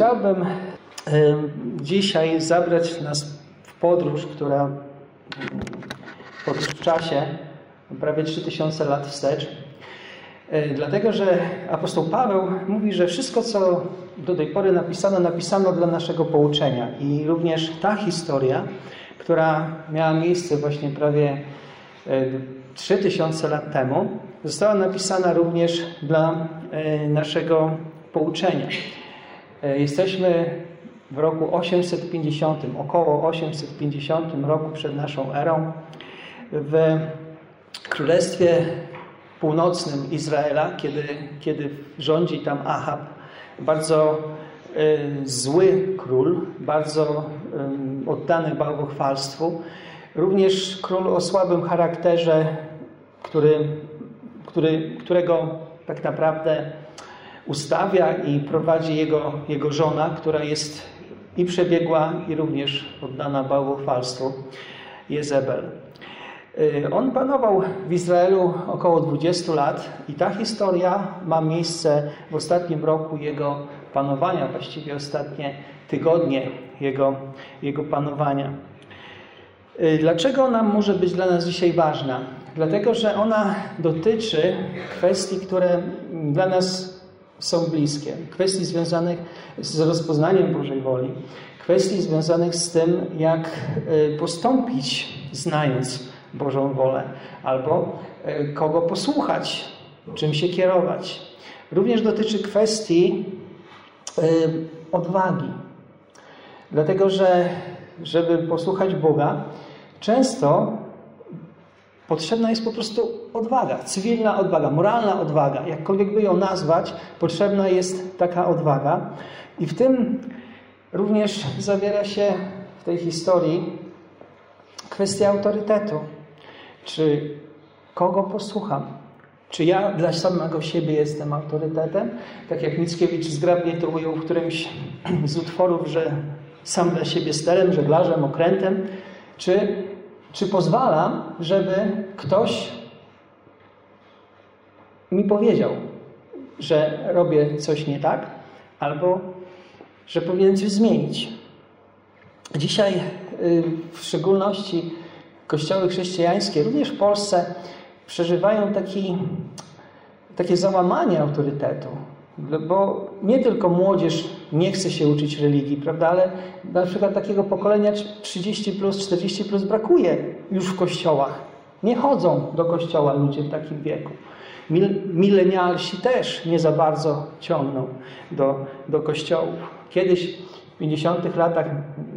chciałbym dzisiaj zabrać nas w podróż, która podróż w czasie, prawie 3000 lat wstecz. E, dlatego, że apostoł Paweł mówi, że wszystko, co do tej pory napisano, napisano dla naszego pouczenia. I również ta historia, która miała miejsce właśnie prawie 3000 e, lat temu, została napisana również dla e, naszego pouczenia. Jesteśmy w roku 850, około 850 roku przed naszą erą, w Królestwie Północnym Izraela, kiedy, kiedy rządzi tam Ahab, bardzo y, zły król, bardzo oddany bałwochwalstwu, również król o słabym charakterze, który, który, którego tak naprawdę ustawia i prowadzi jego, jego żona, która jest i przebiegła, i również oddana bałwochwalstwu, Jezebel. Y, on panował w Izraelu około 20 lat i ta historia ma miejsce w ostatnim roku jego panowania, właściwie ostatnie tygodnie jego, jego panowania. Y, dlaczego ona może być dla nas dzisiaj ważna? Dlatego, że ona dotyczy kwestii, które dla nas są bliskie. Kwestii związanych z rozpoznaniem Bożej woli, kwestii związanych z tym, jak y, postąpić, znając Bożą wolę, albo y, kogo posłuchać, czym się kierować. Również dotyczy kwestii y, odwagi. Dlatego, że żeby posłuchać Boga, często Potrzebna jest po prostu odwaga, cywilna odwaga, moralna odwaga, jakkolwiek by ją nazwać, potrzebna jest taka odwaga. I w tym również zawiera się w tej historii kwestia autorytetu. Czy kogo posłucham? Czy ja dla samego siebie jestem autorytetem? Tak jak Mickiewicz zgrabnie to ujął w którymś z utworów, że sam dla siebie sterem, żeglarzem, okrętem. Czy czy pozwalam, żeby ktoś mi powiedział, że robię coś nie tak, albo że powinienem coś zmienić? Dzisiaj, y, w szczególności kościoły chrześcijańskie, również w Polsce, przeżywają taki, takie załamanie autorytetu. Bo nie tylko młodzież nie chce się uczyć religii, prawda, ale na przykład takiego pokolenia 30 plus, 40 plus brakuje już w kościołach. Nie chodzą do kościoła ludzie w takim wieku. Milenialsi też nie za bardzo ciągną do, do kościołów. Kiedyś w 50 latach,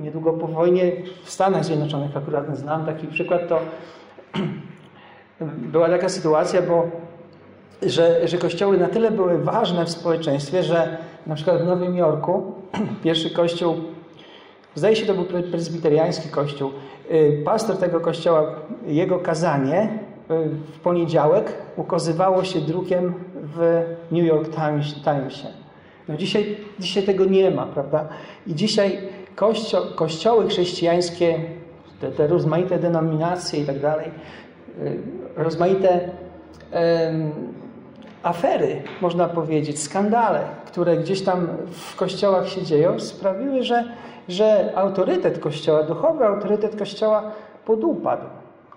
niedługo po wojnie, w Stanach Zjednoczonych akurat znam taki przykład, to była taka sytuacja, bo że, że kościoły na tyle były ważne w społeczeństwie, że na przykład w Nowym Jorku pierwszy kościół, zdaje się to był prezbiteriański kościół, y, pastor tego kościoła, jego kazanie y, w poniedziałek ukazywało się drukiem w New York Timesie. No dzisiaj, dzisiaj tego nie ma, prawda? I dzisiaj kościo, kościoły chrześcijańskie, te, te rozmaite denominacje i tak dalej, y, rozmaite afery, można powiedzieć, skandale, które gdzieś tam w kościołach się dzieją, sprawiły, że, że autorytet kościoła, duchowy autorytet kościoła podupadł.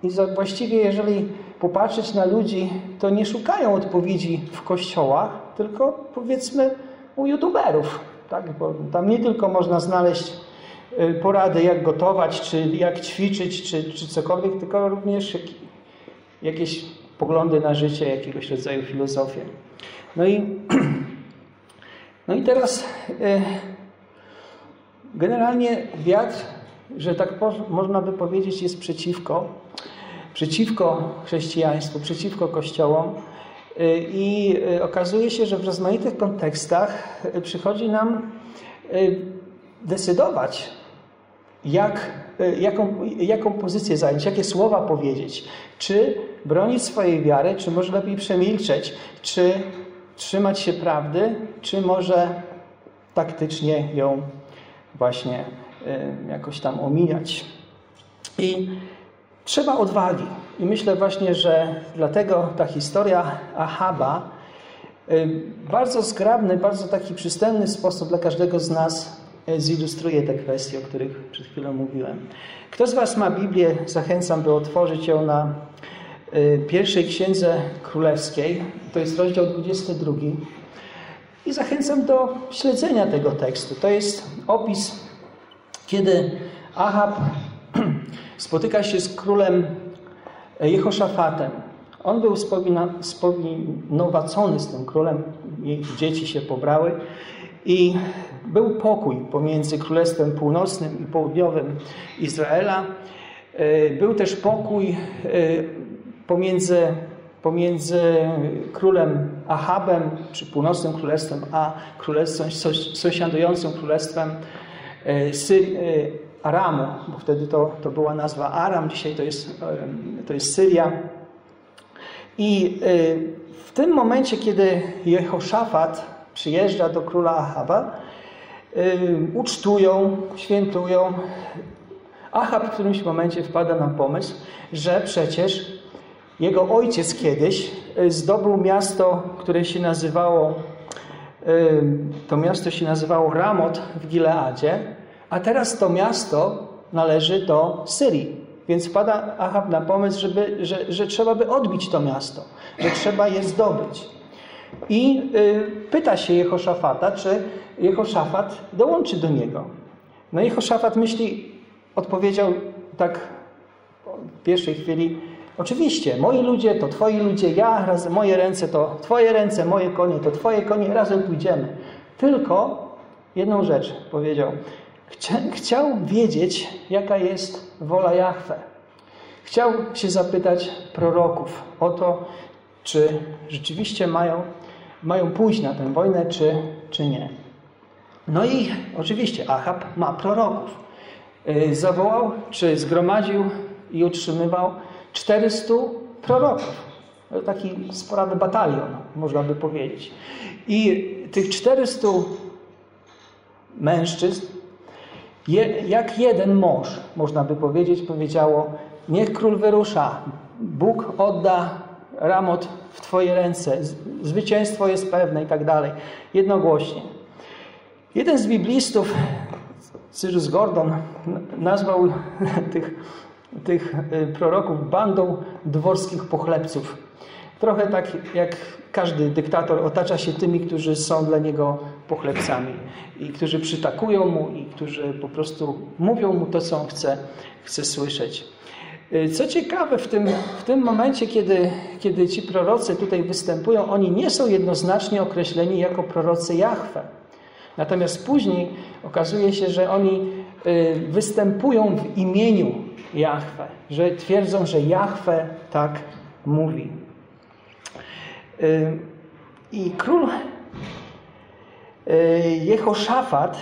I właściwie, jeżeli popatrzeć na ludzi, to nie szukają odpowiedzi w kościołach, tylko powiedzmy u youtuberów. Tak? Bo tam nie tylko można znaleźć y, porady, jak gotować, czy jak ćwiczyć, czy, czy cokolwiek, tylko również jakieś poglądy na życie, jakiegoś rodzaju filozofię. No i, no i teraz e, generalnie wiatr, że tak można by powiedzieć, jest przeciwko, przeciwko chrześcijaństwu, przeciwko kościołom. E, I e, okazuje się, że w rozmaitych kontekstach przychodzi nam decydować, jak, jaką, jaką pozycję zająć, jakie słowa powiedzieć. Czy bronić swojej wiary, czy może lepiej przemilczeć, czy trzymać się prawdy, czy może taktycznie ją właśnie y, jakoś tam omijać. I trzeba odwagi. I myślę właśnie, że dlatego ta historia Ahaba bardzo zgrabny, bardzo taki przystępny sposób dla każdego z nas zilustruje te kwestie, o których przed chwilą mówiłem. Kto z Was ma Biblię, zachęcam, by otworzyć ją na pierwszej księdze królewskiej. To jest rozdział 22. I zachęcam do śledzenia tego tekstu. To jest opis, kiedy Ahab spotyka się z królem Jehoszafatem. On był spowinowacony z tym królem, dzieci się pobrały i był pokój pomiędzy Królestwem Północnym i Południowym Izraela. E, był też pokój e, pomiędzy, pomiędzy królem Ahabem, czy Północnym Królestwem, a królestwem sąsiadującym królestwem e, Syrii, Aramu, bo wtedy to, to była nazwa Aram, dzisiaj to jest, to jest Syria. I w tym momencie, kiedy Jehoszafat przyjeżdża do króla Ahaba, ucztują, świętują. Ahab w którymś momencie wpada na pomysł, że przecież jego ojciec kiedyś y, zdobył miasto, które się nazywało, to miasto się nazywało Ramot w Gileadzie, a teraz to miasto należy do Syrii. Więc wpada Ahab na pomysł, żeby, że, że trzeba by odbić to miasto, że trzeba je zdobyć. I y, pyta się Jehoszafata, czy Jehoszafat dołączy do niego. No Jehoszafat myśli, odpowiedział tak w pierwszej chwili, oczywiście, moi ludzie to twoi ludzie, ja, razem, moje ręce to twoje ręce, moje konie to twoje konie, razem pójdziemy. Tylko jedną rzecz powiedział. Chciał wiedzieć, jaka jest wola Jahwe. Chciał się zapytać proroków o to, czy rzeczywiście mają, mają pójść na tę wojnę, czy, czy nie. No i oczywiście Achab ma proroków. Y, zawołał, czy zgromadził i utrzymywał 400 proroków. Taki sporawy batalion, można by powiedzieć. I tych 400 mężczyzn, jak jeden mąż, można by powiedzieć, powiedziało: Niech król wyrusza, Bóg odda Ramot w Twoje ręce, zwycięstwo jest pewne i tak dalej. Jednogłośnie. Jeden z biblistów, Cyrus Gordon, nazwał tych, tych y, proroków bandą dworskich pochlebców. Trochę tak jak każdy dyktator otacza się tymi, którzy są dla niego pochlebcami i którzy przytakują mu i którzy po prostu mówią mu to, co on chce, chce słyszeć. Y, co ciekawe, w tym, w tym momencie, kiedy, kiedy ci prorocy tutaj występują, oni nie są jednoznacznie określeni jako prorocy Jahwe. Natomiast później okazuje się, że oni y, występują w imieniu Jahwe, że twierdzą, że Jahwe tak mówi. Y, I król Jehoszafat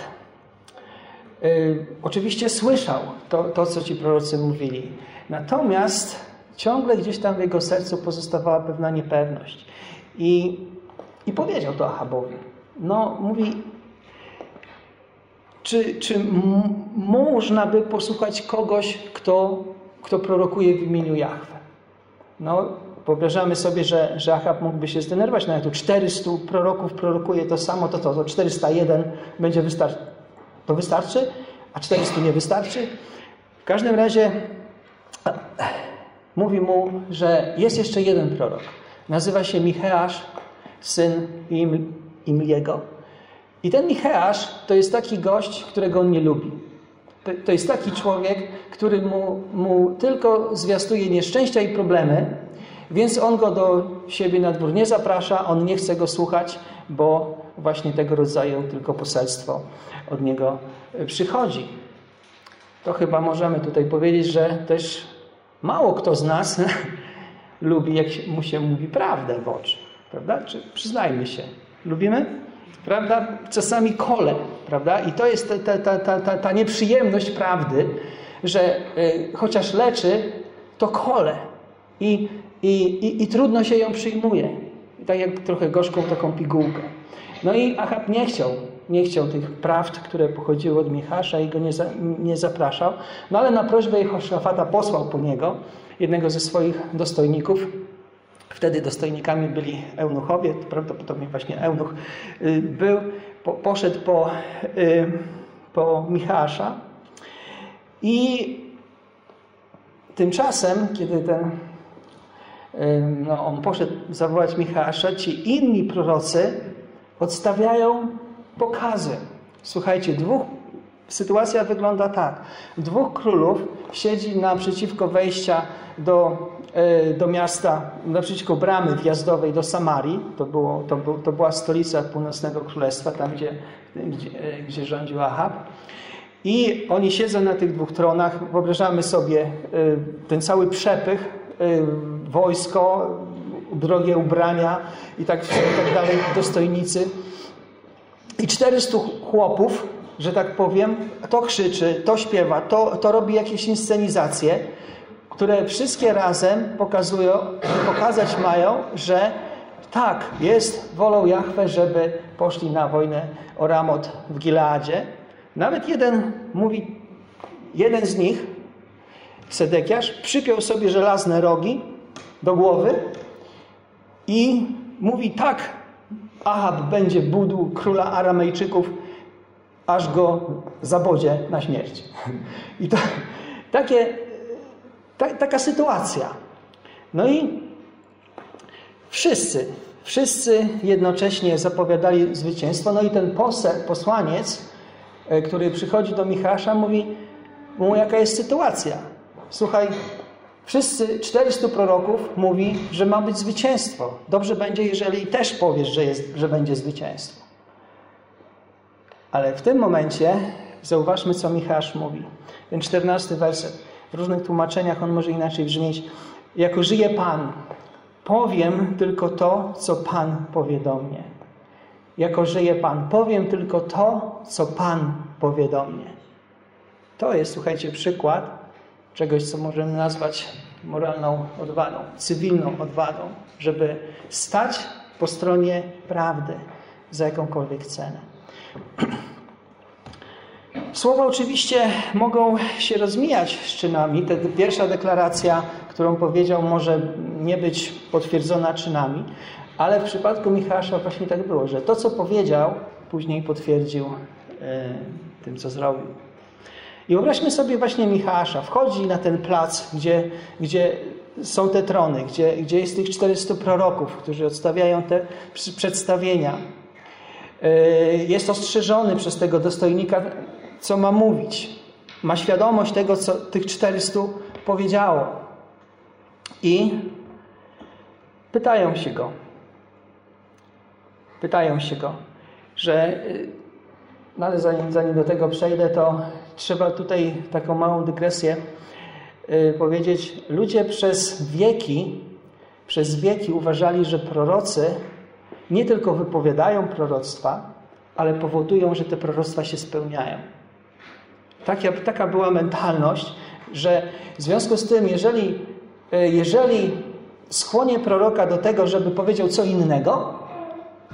oczywiście słyszał to, to, co ci prorocy mówili. Natomiast ciągle gdzieś tam w jego sercu pozostawała pewna niepewność. I, i powiedział to Ahabowi. No, mówi, czy, czy można by posłuchać kogoś, kto, kto prorokuje w imieniu Jahwe? No, wyobrażamy sobie, że, że Ahab mógłby się zdenerwować, no jak tu 400 proroków prorokuje to samo, to to, to 401 będzie wystarczy. To wystarczy? A 400 nie wystarczy? W każdym razie mówi mu, że jest jeszcze jeden prorok. Nazywa się Micheasz, syn Im, Imliego. I ten Micheasz to jest taki gość, którego on nie lubi. To jest taki człowiek, który mu, mu tylko zwiastuje nieszczęścia i problemy, więc on go do siebie na dwór nie zaprasza, on nie chce go słuchać, bo właśnie tego rodzaju tylko poselstwo od niego przychodzi. To chyba możemy tutaj powiedzieć, że też Mało kto z nas lubi, jak mu się mówi prawdę w oczy. Prawda? Czy przyznajmy się. Lubimy? Prawda? Czasami kole. Prawda? I to jest ta, ta, ta, ta, ta nieprzyjemność prawdy, że y, chociaż leczy, to kole. I, i, i, I trudno się ją przyjmuje. Tak jak trochę gorzką taką pigułkę. No i Achab nie chciał nie chciał tych prawd, które pochodziły od Michasza i go nie, za, nie zapraszał. No ale na prośbę Jehoszafata posłał po niego jednego ze swoich dostojników. Wtedy dostojnikami byli eunuchowie, prawdopodobnie właśnie eunuch y, był, po, poszedł po, y, po Michała i tymczasem, kiedy ten no, on poszedł zawołać Michała, ci inni prorocy odstawiają pokazy. Słuchajcie, dwóch, sytuacja wygląda tak. Dwóch królów siedzi naprzeciwko wejścia do, e, do miasta, naprzeciwko bramy wjazdowej do Samarii. To, było, to, był, to była stolica północnego królestwa, tam gdzie, gdzie, e, gdzie rządził Ahab. I oni siedzą na tych dwóch tronach. Wyobrażamy sobie e, ten cały przepych, wojsko, drogie ubrania i tak, i tak dalej, dostojnicy. I 400 chłopów, że tak powiem, to krzyczy, to śpiewa, to, to robi jakieś inscenizacje, które wszystkie razem pokazują, pokazać mają, że tak, jest wolą Jahwe, żeby poszli na wojnę o Ramot w Gileadzie. Nawet jeden mówi, jeden z nich, Sedekiasz, przypiął sobie żelazne rogi do głowy i mówi tak, Ahab będzie budł króla Aramejczyków, aż go zabodzie na śmierć. I to, takie, ta, taka sytuacja. No i wszyscy, wszyscy jednocześnie zapowiadali zwycięstwo. No i ten posłaniec, e, który przychodzi do Michała, mówi mu, jaka jest sytuacja. Słuchaj, Wszyscy 400 proroków mówi, że ma być zwycięstwo. Dobrze będzie, jeżeli też powiesz, że, jest, że będzie zwycięstwo. Ale w tym momencie zauważmy, co Michał mówi. Ten 14 werset. W różnych tłumaczeniach on może inaczej brzmieć. Jako żyje Pan, powiem tylko to, co Pan powie do mnie. Jako żyje Pan, powiem tylko to, co Pan powie do mnie. To jest, słuchajcie, przykład czegoś, co możemy nazwać moralną odwagą, cywilną odwagą, żeby stać po stronie prawdy za jakąkolwiek cenę. Słowa oczywiście mogą się rozmijać z czynami. Ta pierwsza deklaracja, którą powiedział, może nie być potwierdzona czynami, ale w przypadku Michała właśnie tak było, że to, co powiedział, później potwierdził e, tym, co zrobił. I wyobraźmy sobie właśnie Michała. Wchodzi na ten plac, gdzie, gdzie są te trony, gdzie, gdzie jest tych 400 proroków, którzy odstawiają te przedstawienia. E, jest ostrzeżony przez tego dostojnika, co ma mówić. Ma świadomość tego, co tych 400 powiedziało. I pytają się go. Pytają się go, że no ale zanim, zanim do tego przejdę, to trzeba tutaj taką małą dygresję yy, powiedzieć. Ludzie przez wieki, przez wieki uważali, że prorocy nie tylko wypowiadają proroctwa, ale powodują, że te proroctwa się spełniają. Taka, taka była mentalność, że w związku z tym, jeżeli, y, jeżeli skłonię proroka do tego, żeby powiedział co innego,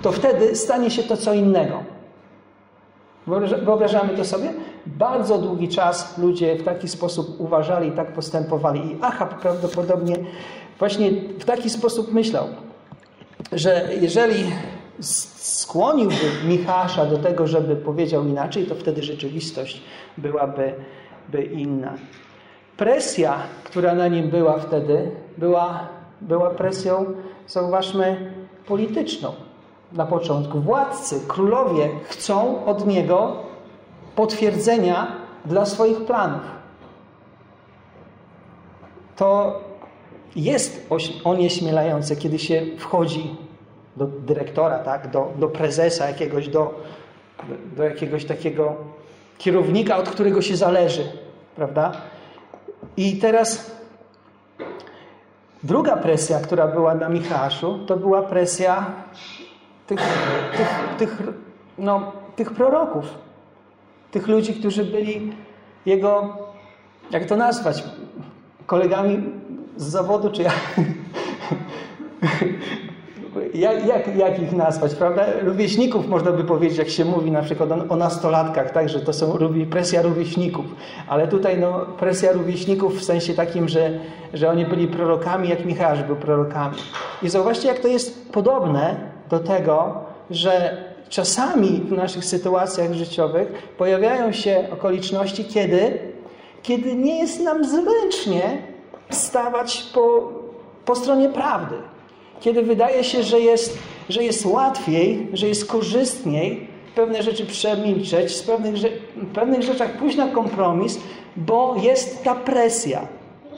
to wtedy stanie się to co innego. Wyobrażamy to sobie? Bardzo długi czas ludzie w taki sposób uważali i tak postępowali. I Achab prawdopodobnie właśnie w taki sposób myślał, że jeżeli skłoniłby Michała do tego, żeby powiedział inaczej, to wtedy rzeczywistość byłaby by inna. Presja, która na nim była wtedy, była, była presją, zauważmy, polityczną na początku. Władcy, królowie chcą od niego potwierdzenia dla swoich planów. To jest onieśmielające, kiedy się wchodzi do dyrektora, tak? do, do prezesa jakiegoś, do, do jakiegoś takiego kierownika, od którego się zależy. Prawda? I teraz druga presja, która była na Michałaszu, to była presja tych, tych, tych, no, tych proroków, tych ludzi, którzy byli jego, jak to nazwać, kolegami z zawodu, czy ja, jak, jak, jak ich nazwać, prawda? Rówieśników można by powiedzieć, jak się mówi na przykład o, nastolatkach, tak, że to są presja rówieśników. Ale tutaj no, presja rówieśników w sensie takim, że, że oni byli prorokami, jak Michał był prorokami. I zauważcie, jak to jest podobne do tego, że czasami w naszych sytuacjach życiowych pojawiają się okoliczności, kiedy, kiedy nie jest nam zręcznie stawać po, po stronie prawdy. Kiedy wydaje się, że jest, że jest łatwiej, że jest korzystniej pewne rzeczy przemilczeć, z pewnych, pewnych rzeczach pójść na kompromis, bo jest ta presja.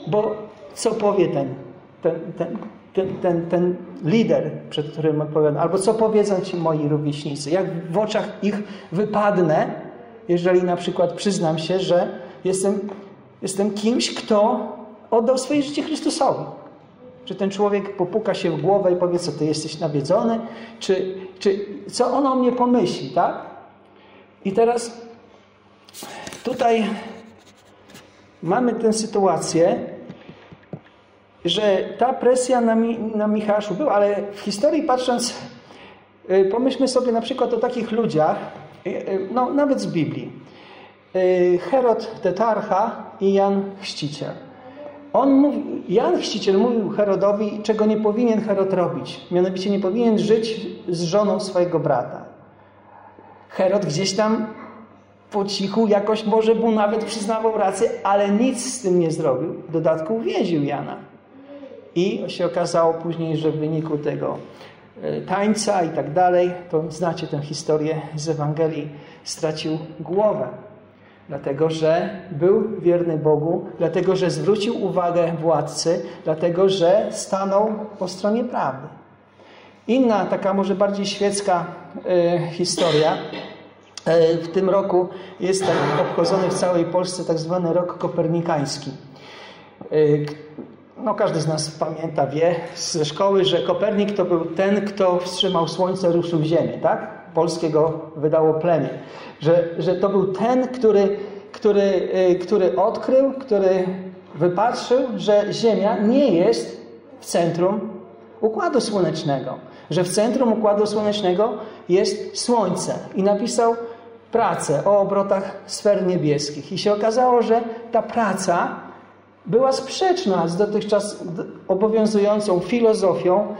Bo co powie ten, ten, ten, ten, ten, ten lider, przed którym odpowiadam, albo co powiedzą ci moi rówieśnicy, jak w oczach ich wypadnę, jeżeli na przykład przyznam się, że jestem, jestem kimś, kto oddał swoje życie Chrystusowi. Czy ten człowiek popuka się w głowę i powie, co ty jesteś nawiedzony? Czy, czy co on o mnie pomyśli, tak? I teraz tutaj mamy tę sytuację, że ta presja na, na Michaszu była, ale w historii patrząc, y, pomyślmy sobie na przykład o takich ludziach, y, y, no, nawet z Biblii. Herod Tetarcha i Jan Chrzciciel. On mówi, Jan Chrzciciel mówił Herodowi, czego nie powinien Herod robić. Mianowicie nie powinien żyć z żoną swojego brata. Herod gdzieś tam po cichu jakoś może mu nawet przyznawał rację, ale nic z tym nie zrobił. W dodatku uwięził Jana. I się okazało później, że w wyniku tego e, tańca i tak dalej, to znacie tę historię z Ewangelii, stracił głowę. Dlatego, że był wierny Bogu, dlatego, że zwrócił uwagę władcy, dlatego, że stanął po stronie prawdy. Inna, taka może bardziej świecka e, historia. E, w tym roku jest tak obchodzony w całej Polsce tak zwany rok kopernikański no każdy z nas pamięta, wie ze szkoły, że Kopernik to był ten, kto wstrzymał Słońce, ruszył Ziemię, tak? Polskiego wydało plemię. Że, że to był ten, który, który, y, który odkrył, który wypatrzył, że Ziemia nie jest w centrum Układu Słonecznego. Że w centrum Układu Słonecznego jest Słońce. I napisał pracę o obrotach sfer niebieskich. I się okazało, że ta praca była sprzeczna z dotychczas obowiązującą filozofią,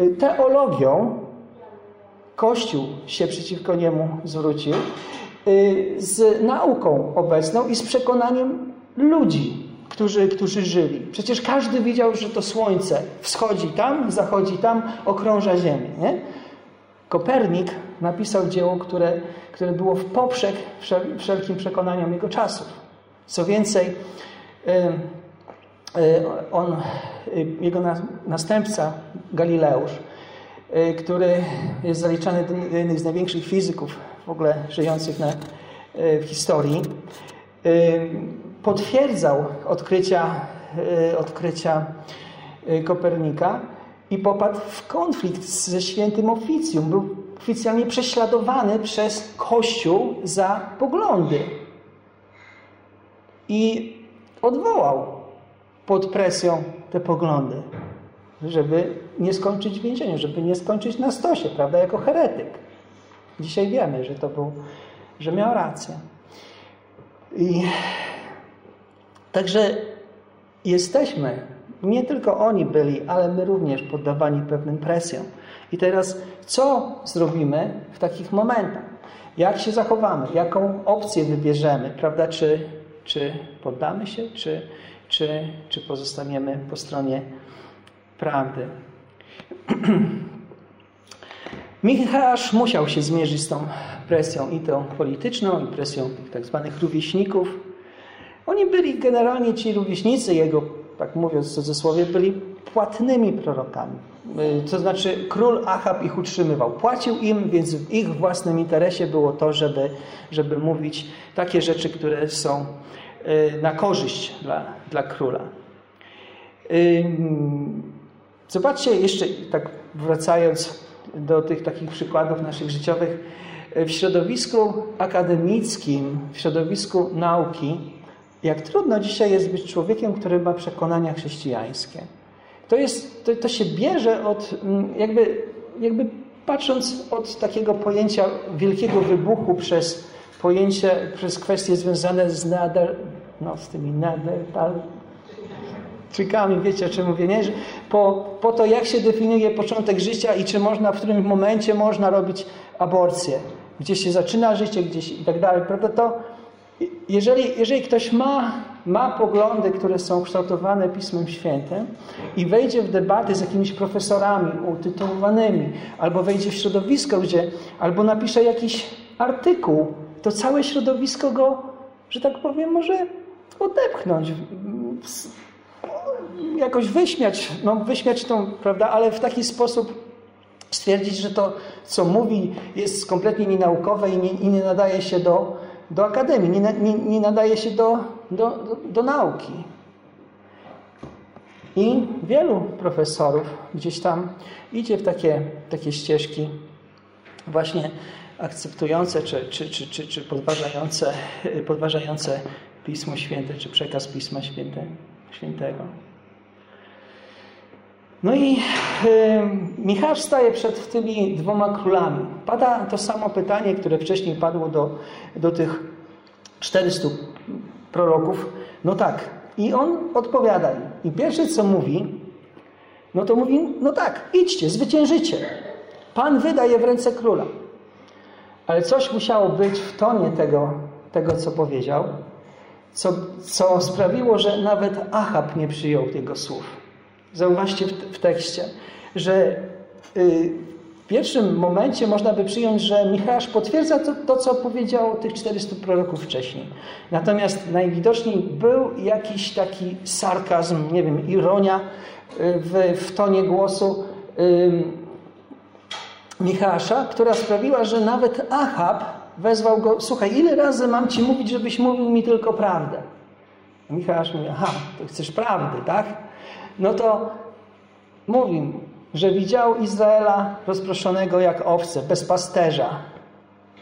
y, teologią. Kościół się przeciwko niemu zwrócił, y, z nauką obecną i z przekonaniem ludzi, którzy, którzy żyli. Przecież każdy widział, że to słońce wschodzi tam, zachodzi tam, okrąża Ziemię. Nie? Kopernik napisał dzieło, które, które było w poprzek wszelkim przekonaniom jego czasów. Co więcej, E, on, e, jego następca Galileusz, e, który jest zaliczany do jednych z największych fizyków w ogóle żyjących na, w historii, potwierdzał odkrycia, odkrycia Kopernika i popadł w konflikt ze świętym oficjum. Był oficjalnie prześladowany przez Kościół za poglądy. I odwołał pod presją te poglądy, żeby nie skończyć w więzieniu, żeby nie skończyć na stosie, prawda, jako heretyk. Dzisiaj wiemy, że to był, że miał rację. I także jesteśmy, nie tylko oni byli, ale my również poddawani pewnym presjom. I teraz co zrobimy w takich momentach? Jak się zachowamy? Jaką opcję wybierzemy? Prawda? Czy, czy poddamy się, czy, czy, czy pozostaniemy po stronie prawdy. Michał musiał się zmierzyć z tą presją i tą polityczną, i presją tych tak zwanych rówieśników. Oni byli generalnie, ci rówieśnicy jego, tak mówiąc w cudzysłowie, byli płatnymi prorokami. To znaczy król Achab ich utrzymywał. Płacił im, więc w ich własnym interesie było to, żeby, żeby mówić takie rzeczy, które są Y, na korzyść dla, dla króla. Y, zobaczcie jeszcze, tak wracając do tych takich przykładów naszych życiowych, y, w środowisku akademickim, w środowisku nauki, jak trudno dzisiaj jest być człowiekiem, który ma przekonania chrześcijańskie. To, jest, to, to się bierze od mm, jakby jakby patrząc od takiego pojęcia wielkiego wybuchu przez pojęcie, przez kwestie związane z nader, no z tymi nadertalczykami, wiecie o czym mówię, nie? Po, po to, jak się definiuje początek życia i czy można, w którym momencie można robić aborcję, gdzie się zaczyna życie, gdzieś i tak dalej, prawda, to jeżeli, jeżeli ktoś ma, ma poglądy, które są kształtowane Pismem Świętym i wejdzie w debaty z jakimiś profesorami utytułowanymi, albo wejdzie w środowisko, gdzie, albo napisze jakiś artykuł, to całe środowisko go, że tak powiem, może odepchnąć, jakoś wyśmiać, no wyśmiać tą, prawda, ale w taki sposób stwierdzić, że to, co mówi, jest kompletnie nienaukowe i nie, i nie nadaje się do, do akademii, nie, nie, nie nadaje się do, do, do, do nauki. I wielu profesorów gdzieś tam idzie w takie, takie ścieżki właśnie akceptujące czy, czy, czy, czy, czy podważające, podważające Pismo Święte, czy przekaz Pisma Święte, Świętego. No i y, Michał staje przed tymi dwoma królami. Pada to samo pytanie, które wcześniej padło do, do tych 400 proroków. No tak. I on odpowiada im. I pierwsze co mówi, no to mówi, no tak, idźcie, zwyciężycie. Pan wydaje w ręce króla. Ale coś musiało być w tonie tego, tego co powiedział, co, co sprawiło, że nawet Achab nie przyjął jego słów. Zauważcie w, w tekście, że y, w pierwszym momencie można by przyjąć, że Michał potwierdza to, to, co powiedział tych 400 proroków wcześniej. Natomiast najwidoczniej był jakiś taki sarkazm, nie wiem, ironia y, w, w tonie głosu Michała, która sprawiła, że nawet Achab wezwał go, słuchaj, ile razy mam ci mówić, żebyś mówił mi tylko prawdę? Michał mówi, aha, to chcesz prawdy, tak? no to mówi że widział Izraela rozproszonego jak owce, bez pasterza.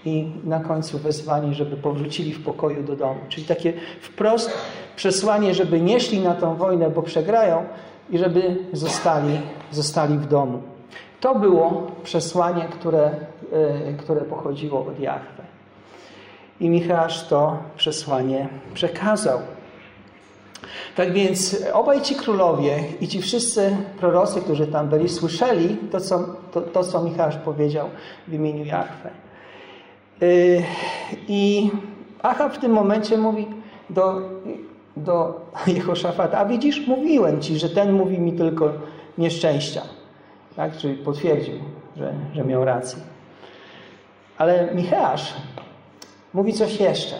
I na końcu wezwanie, żeby powrócili w pokoju do domu. Czyli takie wprost przesłanie, żeby nie szli na tą wojnę, bo przegrają i żeby zostali, zostali w domu. To było przesłanie, które, e, które pochodziło od Jahwe. I Michał to przesłanie przekazał. Tak więc obaj ci królowie i ci wszyscy prorocy, którzy tam byli, słyszeli to, co, to, to, co Michał powiedział w imieniu Jachwę. Yy, I Achab w tym momencie mówi do, do Jehoszafata, a widzisz, mówiłem ci, że ten mówi mi tylko nieszczęścia. Tak? Czyli potwierdził, że, że miał rację. Ale Michał mówi coś jeszcze.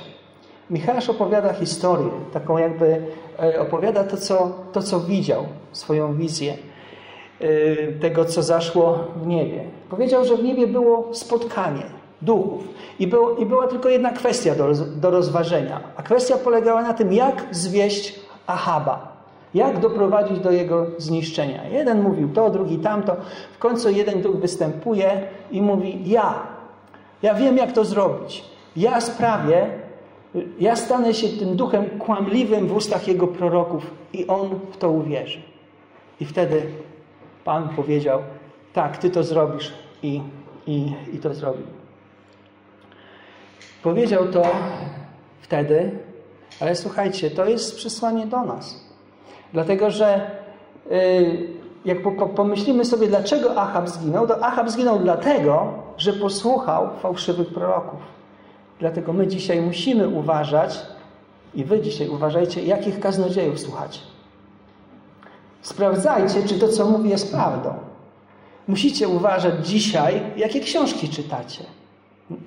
Michał opowiada historię, taką jakby e, opowiada to co, to, co widział, swoją wizję e, tego, co zaszło w niebie. Powiedział, że w niebie było spotkanie duchów i, było, i była tylko jedna kwestia do, do rozważenia. A kwestia polegała na tym, jak zwieść Ahaba. Jak doprowadzić do jego zniszczenia. Jeden mówił to, drugi tamto. W końcu jeden duch występuje i mówi: Ja, ja wiem, jak to zrobić. Ja sprawię, ja stanę się tym duchem kłamliwym w ustach jego proroków i on w to uwierzy. I wtedy Pan powiedział: Tak, ty to zrobisz i, i, i to zrobił. Powiedział to wtedy, ale słuchajcie, to jest przesłanie do nas. Dlatego, że yy, jak pomyślimy sobie, dlaczego Achab zginął, to Achab zginął dlatego, że posłuchał fałszywych proroków. Dlatego my dzisiaj musimy uważać i wy dzisiaj uważajcie, jakich kaznodziejów słuchacie. Sprawdzajcie, czy to, co mówi, jest prawdą. Musicie uważać dzisiaj, jakie książki czytacie,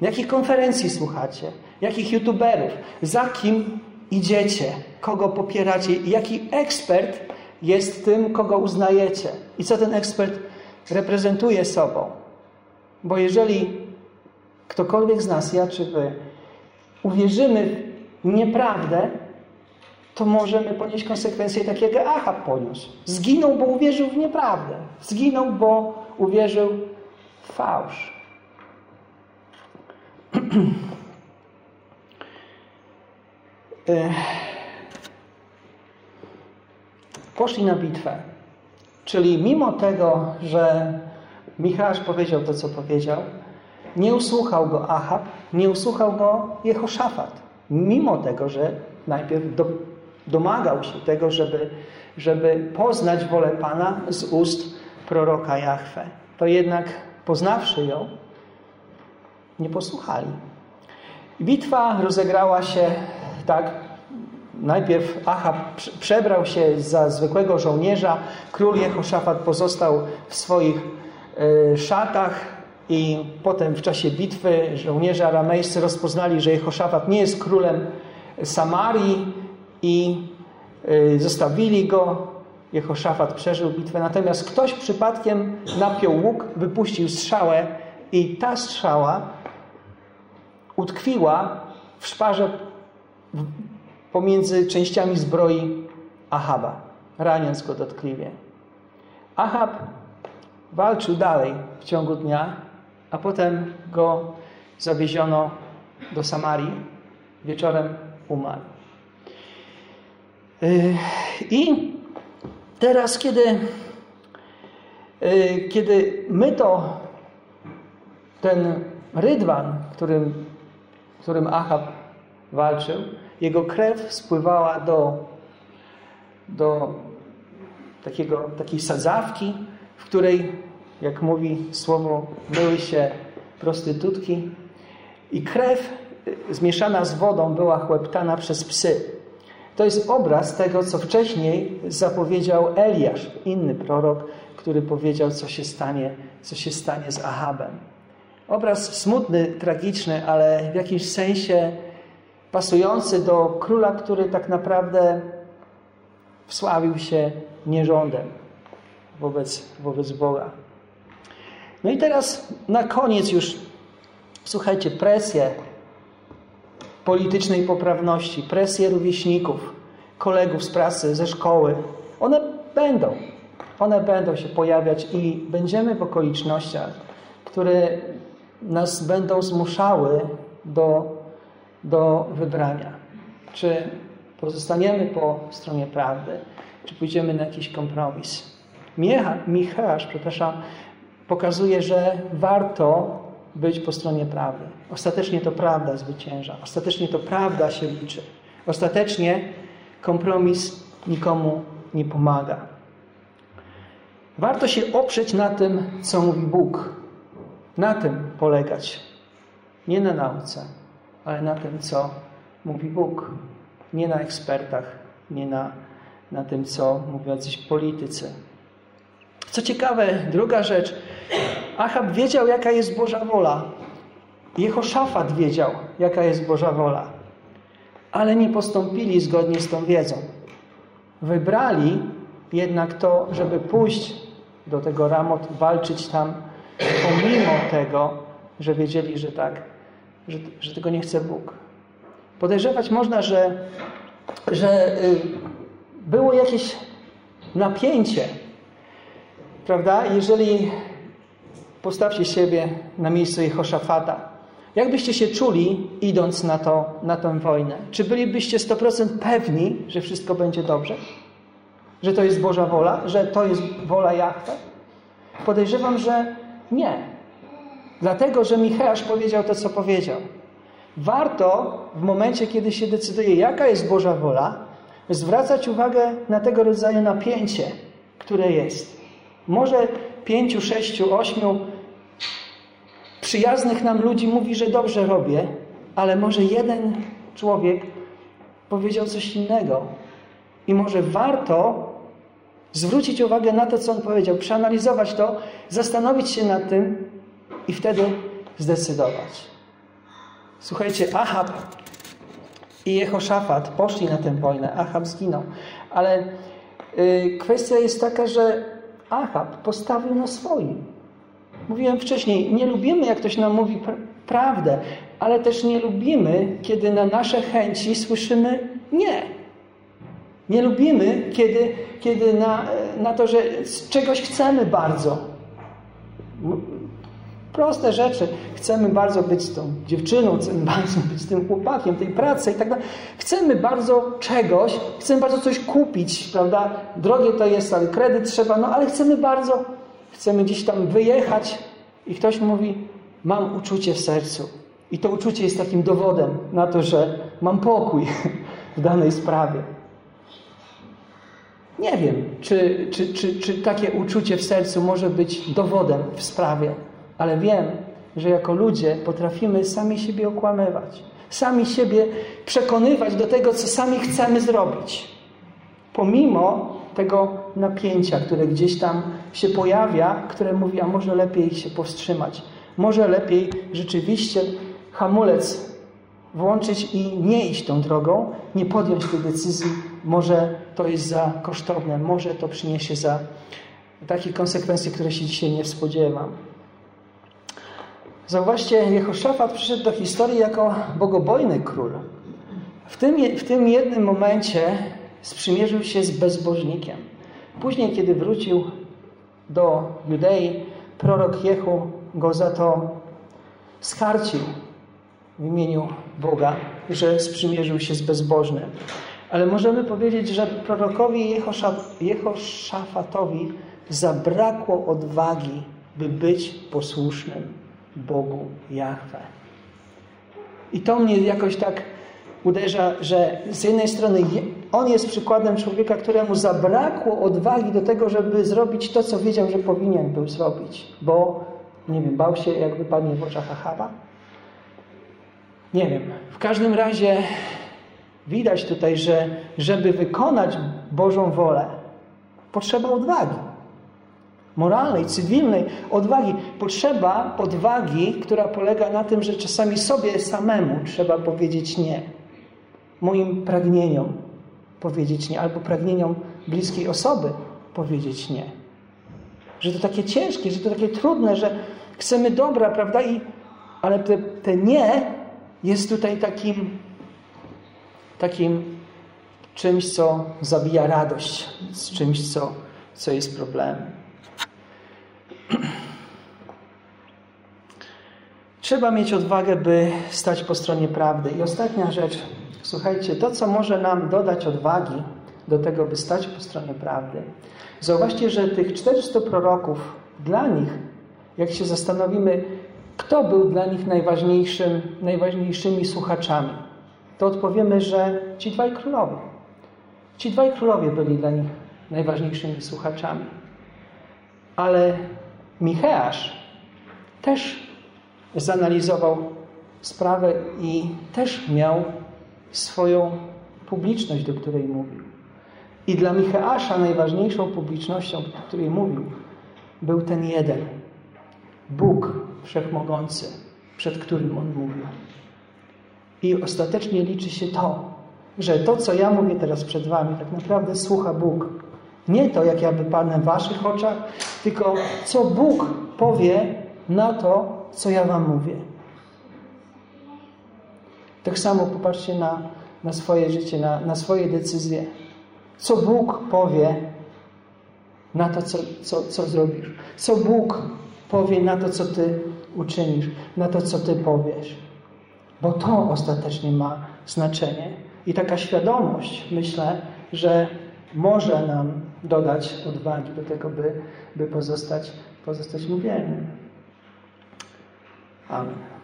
jakich konferencji słuchacie, jakich youtuberów, za kim idziecie, kogo popieracie, jaki ekspert jest tym, kogo uznajecie i co ten ekspert reprezentuje sobą. Bo jeżeli ktokolwiek z nas, ja czy wy, uwierzymy w nieprawdę, to możemy ponieść konsekwencje takiego jak Achab poniósł. Zginął, bo uwierzył w nieprawdę. Zginął, bo uwierzył w fałsz. Poszli na bitwę. Czyli mimo tego, że Michał powiedział to, co powiedział, nie usłuchał go Ahab, nie usłuchał go Jehoszafat. Mimo tego, że najpierw do, domagał się tego, żeby, żeby poznać wolę Pana z ust proroka Jahwe. To jednak poznawszy ją, nie posłuchali. Bitwa rozegrała się tak. Najpierw Ahab przebrał się za zwykłego żołnierza, król Jehoszafat pozostał w swoich e, szatach i potem w czasie bitwy żołnierze aramejscy rozpoznali, że Jehoszafat nie jest królem Samarii i e, zostawili go. Jehoszafat przeżył bitwę, natomiast ktoś przypadkiem napiął łuk, wypuścił strzałę i ta strzała utkwiła w szparze pomiędzy częściami zbroi Ahaba, raniąc go dotkliwie. Ahab walczył dalej w ciągu dnia, a potem go zawieziono do Samarii. Wieczorem umarł. Yy, I teraz, kiedy, yy, kiedy my to, ten rydwan, którym którym Ahab walczył, jego krew spływała do, do takiego, takiej sadzawki, w której, jak mówi słowo, były się prostytutki i krew y, zmieszana z wodą była chłeptana przez psy. To jest obraz tego, co wcześniej zapowiedział Eliasz, inny prorok, który powiedział, co się stanie, co się stanie z Ahabem. Obraz smutny, tragiczny, ale w jakimś sensie pasujący do króla, który tak naprawdę wsławił się nierządem wobec, wobec Boga. No i teraz na koniec już, słuchajcie, presje politycznej poprawności, presje rówieśników, kolegów z pracy, ze szkoły, one będą. One będą się pojawiać i będziemy w okolicznościach, które nas będą zmuszały do, do wybrania. Czy pozostaniemy po stronie prawdy, czy pójdziemy na jakiś kompromis. Michał, przepraszam, pokazuje, że warto być po stronie prawdy. Ostatecznie to prawda zwycięża. Ostatecznie to prawda się liczy. Ostatecznie kompromis nikomu nie pomaga. Warto się oprzeć na tym, co mówi Bóg, na tym polegać. Nie na nauce, ale na tym, co mówi Bóg. Nie na ekspertach, nie na, na tym, co mówią jacyś politycy. Co ciekawe, druga rzecz. Achab wiedział, jaka jest Boża wola. Jehoszafat wiedział, jaka jest Boża wola. Ale nie postąpili zgodnie z tą wiedzą. Wybrali jednak to, żeby pójść do tego Ramot, walczyć tam pomimo tego, że wiedzieli, że tak, że, że tego nie chce Bóg. Podejrzewać można, że, że y, było jakieś napięcie, prawda? Jeżeli postawcie siebie na miejscu Jehoszafata, jak byście się czuli, idąc na, to, na tę wojnę? Czy bylibyście 100% pewni, że wszystko będzie dobrze? Że to jest Boża wola? Że to jest wola Jahwe? Podejrzewam, że nie. Dlatego, że Micheasz powiedział to, co powiedział. Warto w momencie, kiedy się decyduje, jaka jest Boża wola, zwracać uwagę na tego rodzaju napięcie, które jest. Może pięciu, sześciu, ośmiu przyjaznych nam ludzi mówi, że dobrze robię, ale może jeden człowiek powiedział coś innego. I może warto Zwrócić uwagę na to, co on powiedział, przeanalizować to, zastanowić się nad tym i wtedy zdecydować. Słuchajcie, Ahab i Jehoszafat poszli na tę wojnę. Ahab zginął. Ale y, kwestia jest taka, że Ahab postawił na swoim. Mówiłem wcześniej, nie lubimy, jak ktoś nam mówi pr prawdę, ale też nie lubimy, kiedy na nasze chęci słyszymy nie. Nie lubimy, kiedy, kiedy na, na to, że czegoś chcemy bardzo. Proste rzeczy. Chcemy bardzo być z tą dziewczyną, chcemy bardzo być z tym chłopakiem, tej pracy i tak dalej. Chcemy bardzo czegoś, chcemy bardzo coś kupić, prawda? Drogie to jest, ale kredyt trzeba, no ale chcemy bardzo chcemy gdzieś tam wyjechać i ktoś mówi, mam uczucie w sercu. I to uczucie jest takim dowodem na to, że mam pokój w danej sprawie. Nie wiem, czy, czy, czy, czy takie uczucie w sercu może być dowodem w sprawie, ale wiem, że jako ludzie potrafimy sami siebie okłamywać, sami siebie przekonywać do tego, co sami chcemy zrobić. Pomimo tego napięcia, które gdzieś tam się pojawia, które mówi, a może lepiej się powstrzymać. Może lepiej rzeczywiście hamulec włączyć i nie iść tą drogą, nie podjąć tej decyzji. Może to jest za kosztowne, może to przyniesie za takie konsekwencje, które się dzisiaj nie spodziewam. Zauważcie, Jehoszafat przyszedł do historii jako bogobojny król. W tym, w tym jednym momencie sprzymierzył się z bezbożnikiem. Później, kiedy wrócił do Judei, prorok Jehu go za to skarcił w imieniu Boga, że sprzymierzył się z bezbożnym. Ale możemy powiedzieć, że prorokowi Jehoszafatowi zabrakło odwagi, by być posłusznym Bogu Jahwe. I to mnie jakoś tak uderza, że z jednej strony on jest przykładem człowieka, któremu zabrakło odwagi do tego, żeby zrobić to, co wiedział, że powinien był zrobić, bo, nie wiem, bał się, jak wypadnie w oczach Achaba? Nie wiem. W każdym razie widać tutaj, że żeby wykonać Bożą wolę, potrzeba odwagi moralnej, cywilnej, odwagi. Potrzeba odwagi, która polega na tym, że czasami sobie samemu trzeba powiedzieć nie. Moim pragnieniom powiedzieć nie, albo pragnieniom bliskiej osoby powiedzieć nie. Że to takie ciężkie, że to takie trudne, że chcemy dobra, prawda? I, ale te, te nie jest tutaj takim, takim czymś, co zabija radość, z czymś, co, co jest problemem. Trzeba mieć odwagę, by stać po stronie prawdy. I ostatnia rzecz, słuchajcie, to, co może nam dodać odwagi do tego, by stać po stronie prawdy. Zauważcie, że tych 400 proroków, dla nich, jak się zastanowimy, kto był dla nich najważniejszym, najważniejszymi słuchaczami, to odpowiemy, że ci dwaj królowie. Ci dwaj królowie byli dla nich najważniejszymi słuchaczami. Ale Micheasz też zanalizował sprawę i też miał swoją publiczność, do której mówił. I dla Micheasza najważniejszą publicznością, do której mówił, był ten jeden. Bóg Wszechmogący, przed którym on mówił. I ostatecznie liczy się to, że to, co ja mówię teraz przed wami, tak naprawdę słucha Bóg. Nie to, jak ja wypadnę w waszych oczach, tylko co Bóg powie na to, co ja wam mówię. Tak samo popatrzcie na, na swoje życie, na, na swoje decyzje. Co Bóg powie na to, co, co, co zrobisz. Co Bóg powie na to, co Ty uczynisz, na to, co Ty powiesz. Bo to ostatecznie ma znaczenie. I taka świadomość, myślę, że może nam dodać odwagi do tego, by, by pozostać, pozostać mu wiernym. Amen.